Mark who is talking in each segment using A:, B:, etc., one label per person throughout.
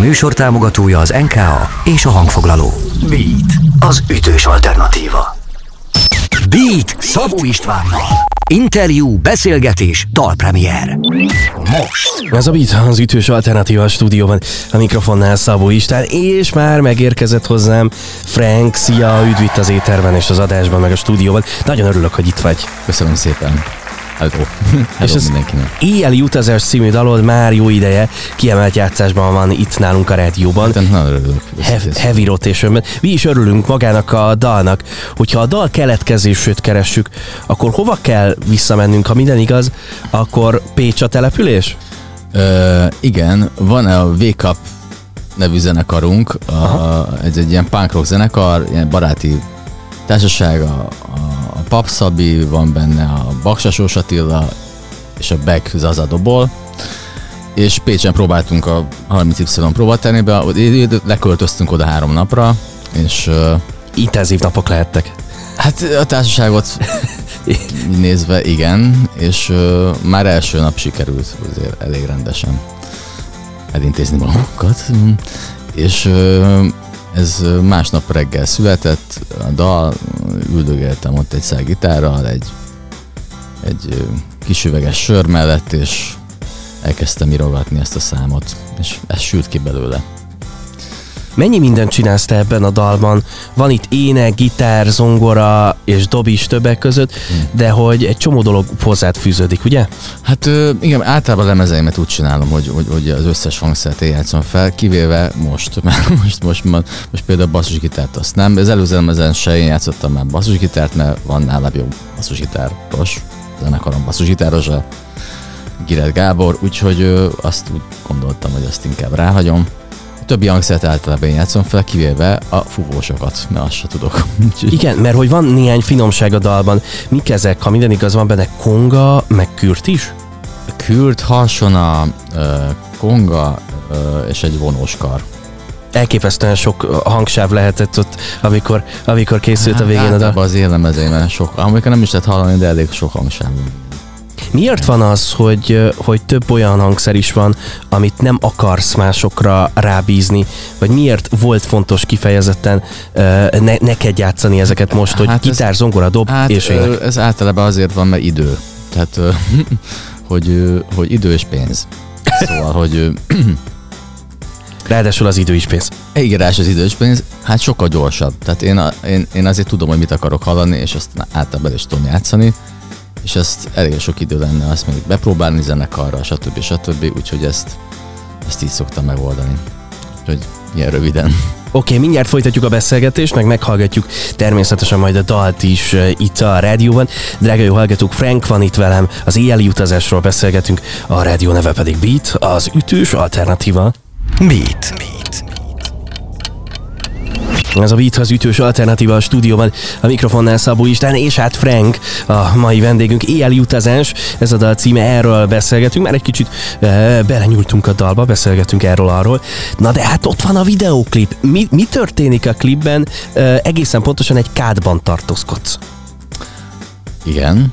A: műsor támogatója az NKA és a hangfoglaló. Beat, az ütős alternatíva. Beat Szabó Istvánnal. Interjú, beszélgetés, dalpremier. Most.
B: Ez a Beat, az ütős alternatíva a stúdióban, a mikrofonnál Szabó István, és már megérkezett hozzám Frank, szia, üdv itt az éterben és az adásban, meg a stúdióban. Nagyon örülök, hogy itt vagy.
C: Köszönöm szépen. Hello. Hello
B: és az
C: mindenkinek.
B: Éjjeli utazás című dalod már jó ideje kiemelt játszásban van itt nálunk a rádióban.
C: Hát, nagyon örülök.
B: Hev- heavy rotation Mi is örülünk magának a dalnak. Hogyha a dal keletkezését keressük, akkor hova kell visszamennünk? Ha minden igaz, akkor Pécs a település?
C: Ö, igen, van a Wake Up nevű zenekarunk, a, ez egy ilyen punk rock zenekar, ilyen baráti társaság, a, a, a Pap Szabi, van benne a Baksasós Attila és a Beck Zaza Dobol, és Pécsen próbáltunk a 30Y próbatermébe, leköltöztünk oda három napra, és ö,
B: Intenzív napok lehettek.
C: Hát a társaságot nézve igen, és uh, már első nap sikerült azért elég rendesen elintézni magunkat. És uh, ez másnap reggel született, a dal, üldögéltem ott egy szál egy, egy kis üveges sör mellett, és elkezdtem írogatni ezt a számot, és ez sült ki belőle.
B: Mennyi mindent csinálsz te ebben a dalban? Van itt ének, gitár, zongora és dob is többek között, de hogy egy csomó dolog hozzád fűződik, ugye?
C: Hát igen, általában lemezeimet úgy csinálom, hogy, hogy, hogy az összes hangszert játszom fel, kivéve most, mert most, most, most, most például basszusgitárt azt nem. Az előző lemezen se én játszottam már basszusgitárt, mert van nálam jó basszusgitáros, zenekarom basszusgitáros, a Giret Gábor, úgyhogy azt úgy gondoltam, hogy azt inkább ráhagyom többi hangszert általában én játszom fel, kivéve a fúvósokat, mert azt se tudok.
B: Igen, mert hogy van néhány finomság a dalban. Mik ezek? Ha minden igaz, van benne konga, meg kürt is?
C: Kürt, harsona, konga és egy vonóskar
B: elképesztően sok hangsáv lehetett ott, amikor, amikor készült hát, a végén
C: oda. az élemezeimen sok, amikor nem is lehet hallani, de elég sok hangsáv.
B: Miért van az, hogy, hogy több olyan hangszer is van, amit nem akarsz másokra rábízni? Vagy miért volt fontos kifejezetten ne, neked játszani ezeket most, hogy hát gitár, ez, zongora, dob
C: hát
B: és ének?
C: Ez általában azért van, mert idő. Tehát, hogy, hogy idő és pénz. Szóval, hogy
B: Ráadásul az idő is pénz.
C: Igen, az idő is pénz. Hát sokkal gyorsabb. Tehát én, én, én azért tudom, hogy mit akarok hallani, és azt általában is tudom játszani és ezt elég sok idő lenne azt még bepróbálni zenekarra, stb. stb. Úgyhogy ezt, ezt így szoktam megoldani. Úgyhogy ilyen röviden. Oké,
B: okay, mindjárt folytatjuk a beszélgetést, meg meghallgatjuk természetesen majd a dalt is uh, itt a rádióban. Drága jó hallgatók, Frank van itt velem, az éjjeli utazásról beszélgetünk, a rádió neve pedig Beat, az ütős alternatíva.
A: Beat. Beat.
B: Ez a Beat az ütős alternatíva a stúdióban, a mikrofonnál Szabó Istán, és hát Frank, a mai vendégünk, éjjeli utazás, ez a dal címe, erről beszélgetünk, már egy kicsit e, belenyúltunk a dalba, beszélgetünk erről arról. Na de hát ott van a videóklip. Mi, mi történik a klipben? E, egészen pontosan egy kádban tartózkodsz.
C: Igen.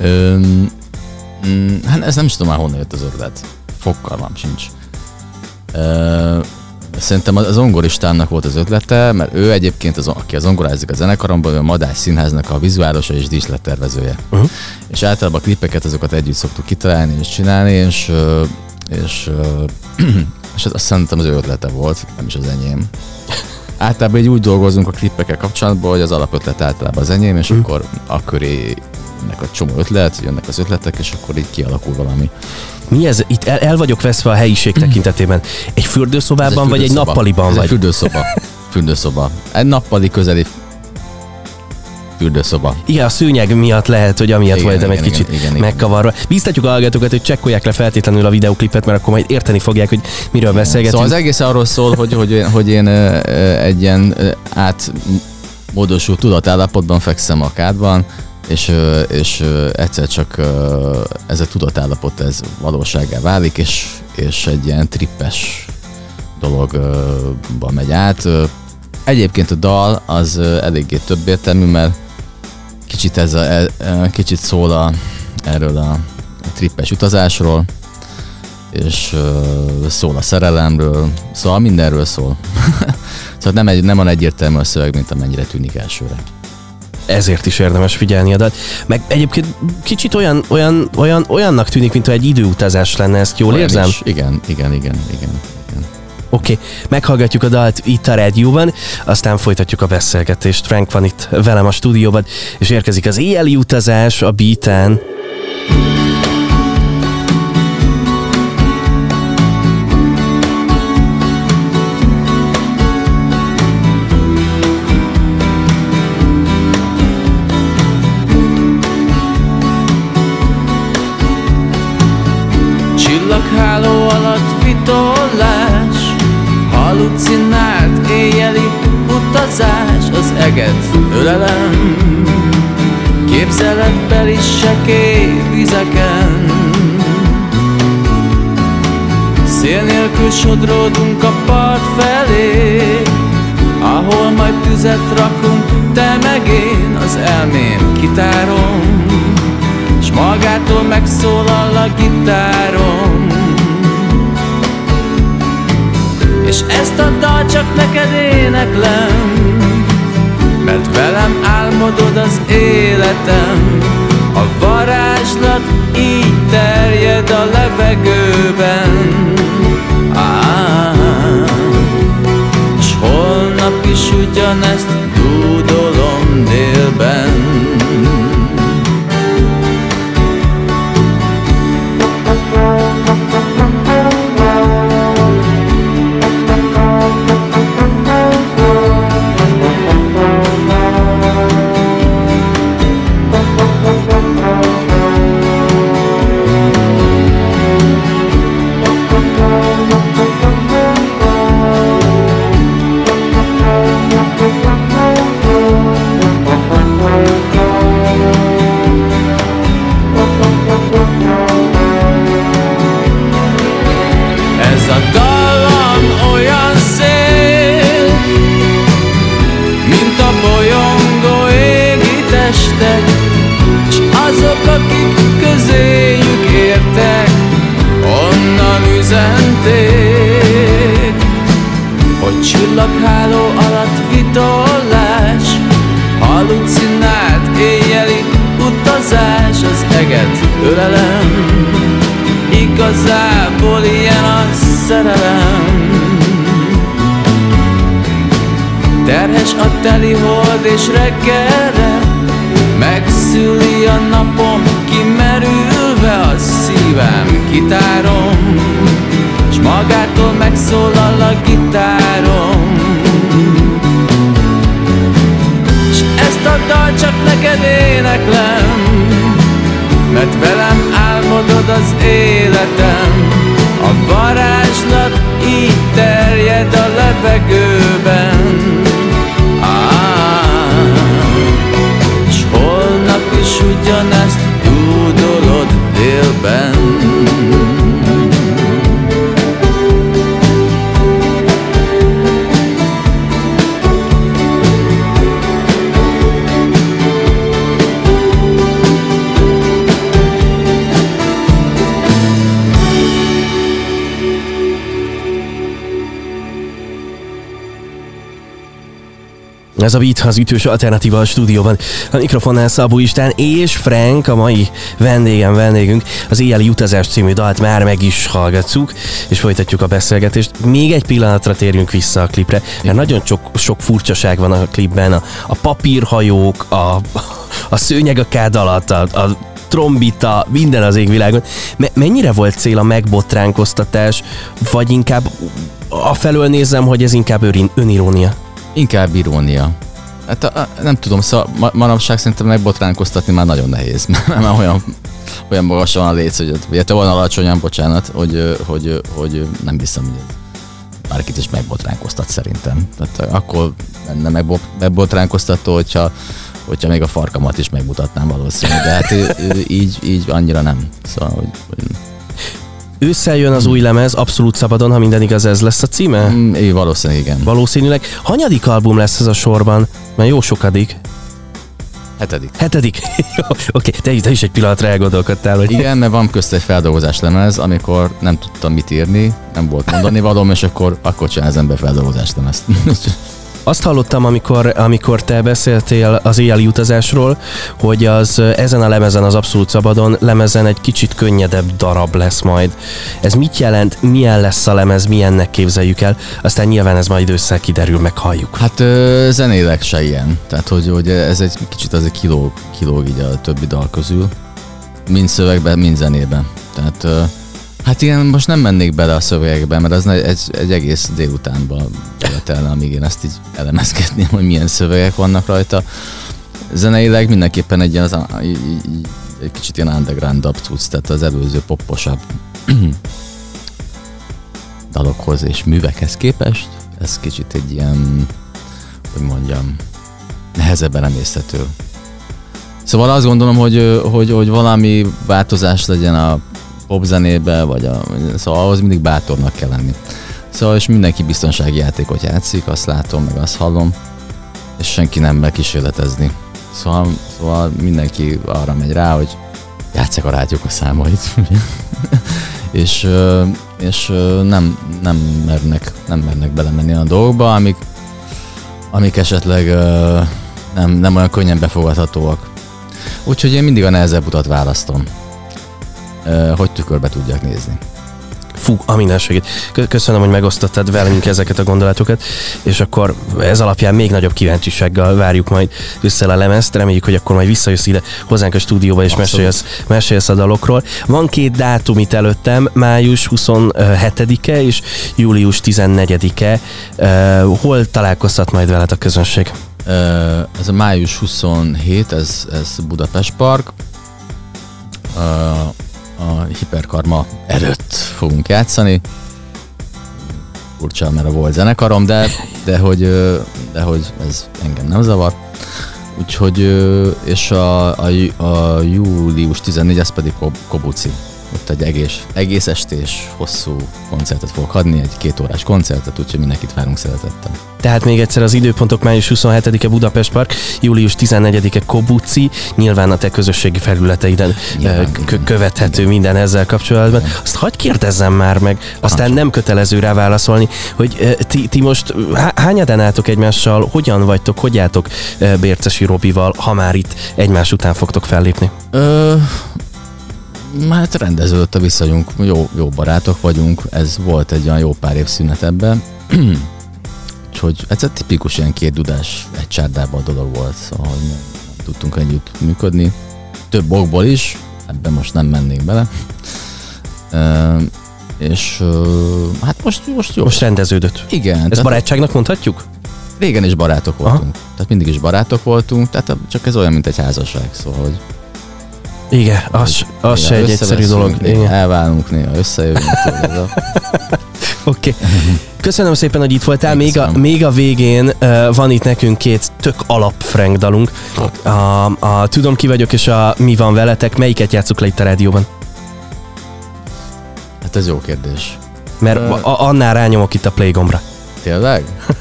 C: Öm, mm, hát ez nem is tudom már honnan jött az ötlet. Fokkal sincs. Ö, Szerintem az zongoristának volt az ötlete, mert ő egyébként, az, aki az zongorázik a zenekaromban, ő a Madás Színháznak a vizuálosa és díszlettervezője. Uh-huh. És általában a klipeket azokat együtt szoktuk kitalálni és csinálni, és, és, és azt szerintem az ő ötlete volt, nem is az enyém. Általában így úgy dolgozunk a klippekkel kapcsolatban, hogy az alapötlet általában az enyém, és uh-huh. akkor a köré a csomó ötlet, jönnek az ötletek, és akkor így kialakul valami.
B: Mi ez? Itt el, el vagyok veszve a helyiség tekintetében. Egy fürdőszobában, egy vagy egy nappaliban
C: ez
B: vagy?
C: Egy fürdőszoba. fürdőszoba. Egy nappali közeli fürdőszoba.
B: Igen, a szőnyeg miatt lehet, hogy amiatt igen, voltam igen, egy kicsit igen, igen, megkavarva. Bíztatjuk a hallgatókat, hogy csekkolják le feltétlenül a videoklipet, mert akkor majd érteni fogják, hogy miről beszélgetünk.
C: Szóval az egész arról szól, hogy, hogy, hogy én egy ilyen átmódosult tudatállapotban fekszem a kádban, és, és egyszer csak ez a tudatállapot ez valóságá válik, és, és egy ilyen trippes dologba megy át. Egyébként a dal az eléggé több értelmű, mert kicsit, ez a, kicsit szól a, erről a trippes utazásról,
D: és uh, szól a szerelemről, szóval mindenről szól. szóval nem, egy, nem van egyértelmű a szöveg, mint amennyire tűnik elsőre
B: ezért is érdemes figyelni a dalt. Meg egyébként kicsit olyan, olyan, olyan, olyannak tűnik, mint egy időutazás lenne, ezt jól olyan érzem? Is.
D: Igen, igen, igen, igen. igen.
B: Oké, okay. meghallgatjuk a dalt itt a rádióban, aztán folytatjuk a beszélgetést. Frank van itt velem a stúdióban, és érkezik az éjjeli utazás a beaten.
C: Eget ölelem. Képzeletbeli sekély vizeken. Szél nélkül sodródunk a part felé Ahol majd tüzet rakunk, te meg én az elmém kitárom S magától megszólal a gitárom. És ezt a dal csak neked éneklem mert velem álmodod az életem. A varázslat így terjed a levegőben. Ah, S holnap is ugyanezt azok, akik közéjük értek, onnan üzenték,
E: hogy
C: csillagháló alatt vitolás, halucinált éjjeli utazás az eget ölelem, igazából ilyen a szerelem. Terhes a teli hold és reggelem Megszüli a napom, kimerülve a szívem kitárom S magától megszólal a gitárom. S ezt a dal csak neked éneklem Mert velem álmodod az életem
E: A
C: varázslat
B: Ez a Beat az ütős alternatíva a stúdióban. A mikrofonnál Szabó Istán és Frank, a mai vendégem, vendégünk. Az Éjjeli utazás című dalt már meg is hallgatjuk, és folytatjuk a beszélgetést. Még egy pillanatra térjünk vissza a klipre, mert nagyon sok, sok furcsaság van a klipben. A, a papírhajók, a, a szőnyeg a kád alatt, a, a trombita, minden az égvilágon. Me- mennyire volt cél a megbotránkoztatás, vagy inkább a felől nézem, hogy ez inkább önirónia?
D: Inkább irónia. Hát a, a, nem tudom, szóval ma, manapság szerintem megbotránkoztatni már nagyon nehéz, mert már olyan, olyan magas van a léc, hogy vagy olyan alacsonyan, bocsánat, hogy, hogy, hogy nem hiszem, hogy bárkit is megbotránkoztat szerintem. Tehát akkor lenne megbotránkoztató, hogyha, hogyha még a farkamat is megmutatnám valószínűleg, de hát így, így annyira nem. Szóval, hogy, hogy
B: Ősszel jön az új lemez, abszolút szabadon, ha minden igaz, ez lesz a címe?
D: Mm, valószínűleg igen.
B: Valószínűleg. Hanyadik album lesz ez a sorban? Mert jó sokadik.
C: Hetedik.
B: Hetedik? Oké, te, te is egy pillanatra elgondolkodtál, hogy
C: Igen, mert van közt egy feldolgozás lemez, amikor nem tudtam mit írni, nem volt mondani valóm, és akkor, akkor csinál az ember feldolgozás lemezt.
B: Azt hallottam, amikor, amikor te beszéltél az éjjeli utazásról, hogy az ezen a lemezen, az Abszolút Szabadon lemezen egy kicsit könnyedebb darab lesz majd. Ez mit jelent, milyen lesz a lemez, milyennek képzeljük el? Aztán nyilván ez majd össze kiderül, meghalljuk.
C: Hát ö, zenéleg se ilyen. Tehát, hogy, hogy ez egy kicsit azért kilóg, kilóg így a többi dal közül. Mind szövegben, mind zenében. Tehát ö, Hát igen, most nem mennék bele a szövegekbe, mert az egy, egy egész délutánba beletelne, amíg én ezt így elemezgetném, hogy milyen szövegek vannak rajta. Zeneileg mindenképpen egy, ilyen, az, egy kicsit ilyen underground cucc, tehát az előző popposabb dalokhoz és művekhez képest. Ez kicsit egy ilyen, hogy mondjam, nehezebben emészhető. Szóval azt gondolom, hogy, hogy, hogy valami változás legyen a popzenébe, vagy a, szóval ahhoz mindig bátornak kell lenni. Szóval és mindenki biztonsági játékot játszik, azt látom, meg azt hallom, és senki nem mer kísérletezni. Szóval, szóval mindenki arra megy rá, hogy játsszák a rádiók a számait. és és nem, nem, mernek, nem mernek belemenni a dolgokba, amik, amik esetleg nem, nem olyan könnyen befogadhatóak. Úgyhogy én mindig a nehezebb utat választom hogy tükörbe tudják nézni.
B: Fú, a mindenségét. Köszönöm, hogy megosztottad velünk ezeket a gondolatokat, és akkor ez alapján még nagyobb kíváncsisággal várjuk majd össze a lemezt. Reméljük, hogy akkor majd visszajössz ide hozzánk a stúdióba, és mesélsz, mesélsz a dalokról. Van két dátum itt előttem, május 27-e és július 14-e. Hol találkozhat majd veled a közönség?
C: Ez a május 27, ez, ez Budapest Park a hiperkarma előtt fogunk játszani. Furcsa, mert a volt zenekarom, de, de, hogy, de hogy ez engem nem zavar. Úgyhogy, és a, a, a július 14 ez pedig Kobuci ott egy egész, egész estés hosszú koncertet fogok adni, egy két órás koncertet, úgyhogy mindenkit várunk szeretettel.
B: Tehát még egyszer az időpontok május 27-e Budapest Park, július 14-e Kobuci, nyilván a te közösségi felületeiden nyilván, k- követhető igen. minden ezzel kapcsolatban. Igen. Azt hagyd kérdezzem már meg, aztán nem kötelező rá válaszolni, hogy ti, ti most hányadan álltok egymással, hogyan vagytok, hogy álltok Bércesi Robival, ha már itt egymás után fogtok fellépni? Ö,
C: Hát rendeződött a viszonyunk, jó, jó barátok vagyunk, ez volt egy olyan jó pár év szünet ebben. Úgyhogy ez egy tipikus ilyen két dudás, egy csárdában a dolog volt, szóval nem, nem tudtunk együtt működni. Több okból is, ebben most nem mennék bele. E, és hát most, most jó.
B: Most rendeződött.
C: Igen.
B: Ez barátságnak mondhatjuk?
C: Régen is barátok voltunk. Aha. Tehát mindig is barátok voltunk, tehát csak ez olyan, mint egy házasság, szóval, hogy
B: igen, az, az se egy egyszerű dolog.
C: Néha elválunk, néha összejövünk.
B: Oké. Okay. Köszönöm szépen, hogy itt voltál. Még a, még a végén uh, van itt nekünk két tök alap Frank dalunk. A, a Tudom ki vagyok, és a Mi van veletek. Melyiket játsszuk le itt a rádióban?
C: Hát ez jó kérdés.
B: Mert uh, a, annál rányomok itt a play gombra.
C: Tényleg?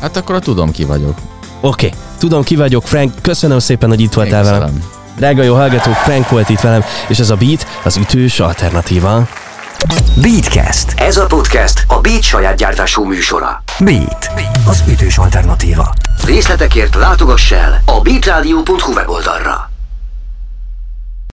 C: Hát akkor a Tudom ki vagyok.
B: Oké, okay. tudom ki vagyok, Frank. Köszönöm szépen, hogy itt voltál velem. Drága jó hallgatók, Frank volt itt velem, és ez a Beat az ütős alternatíva.
A: Beatcast. Ez a podcast a Beat saját gyártású műsora. Beat. Az ütős alternatíva. Részletekért látogass el a beatradio.hu weboldalra.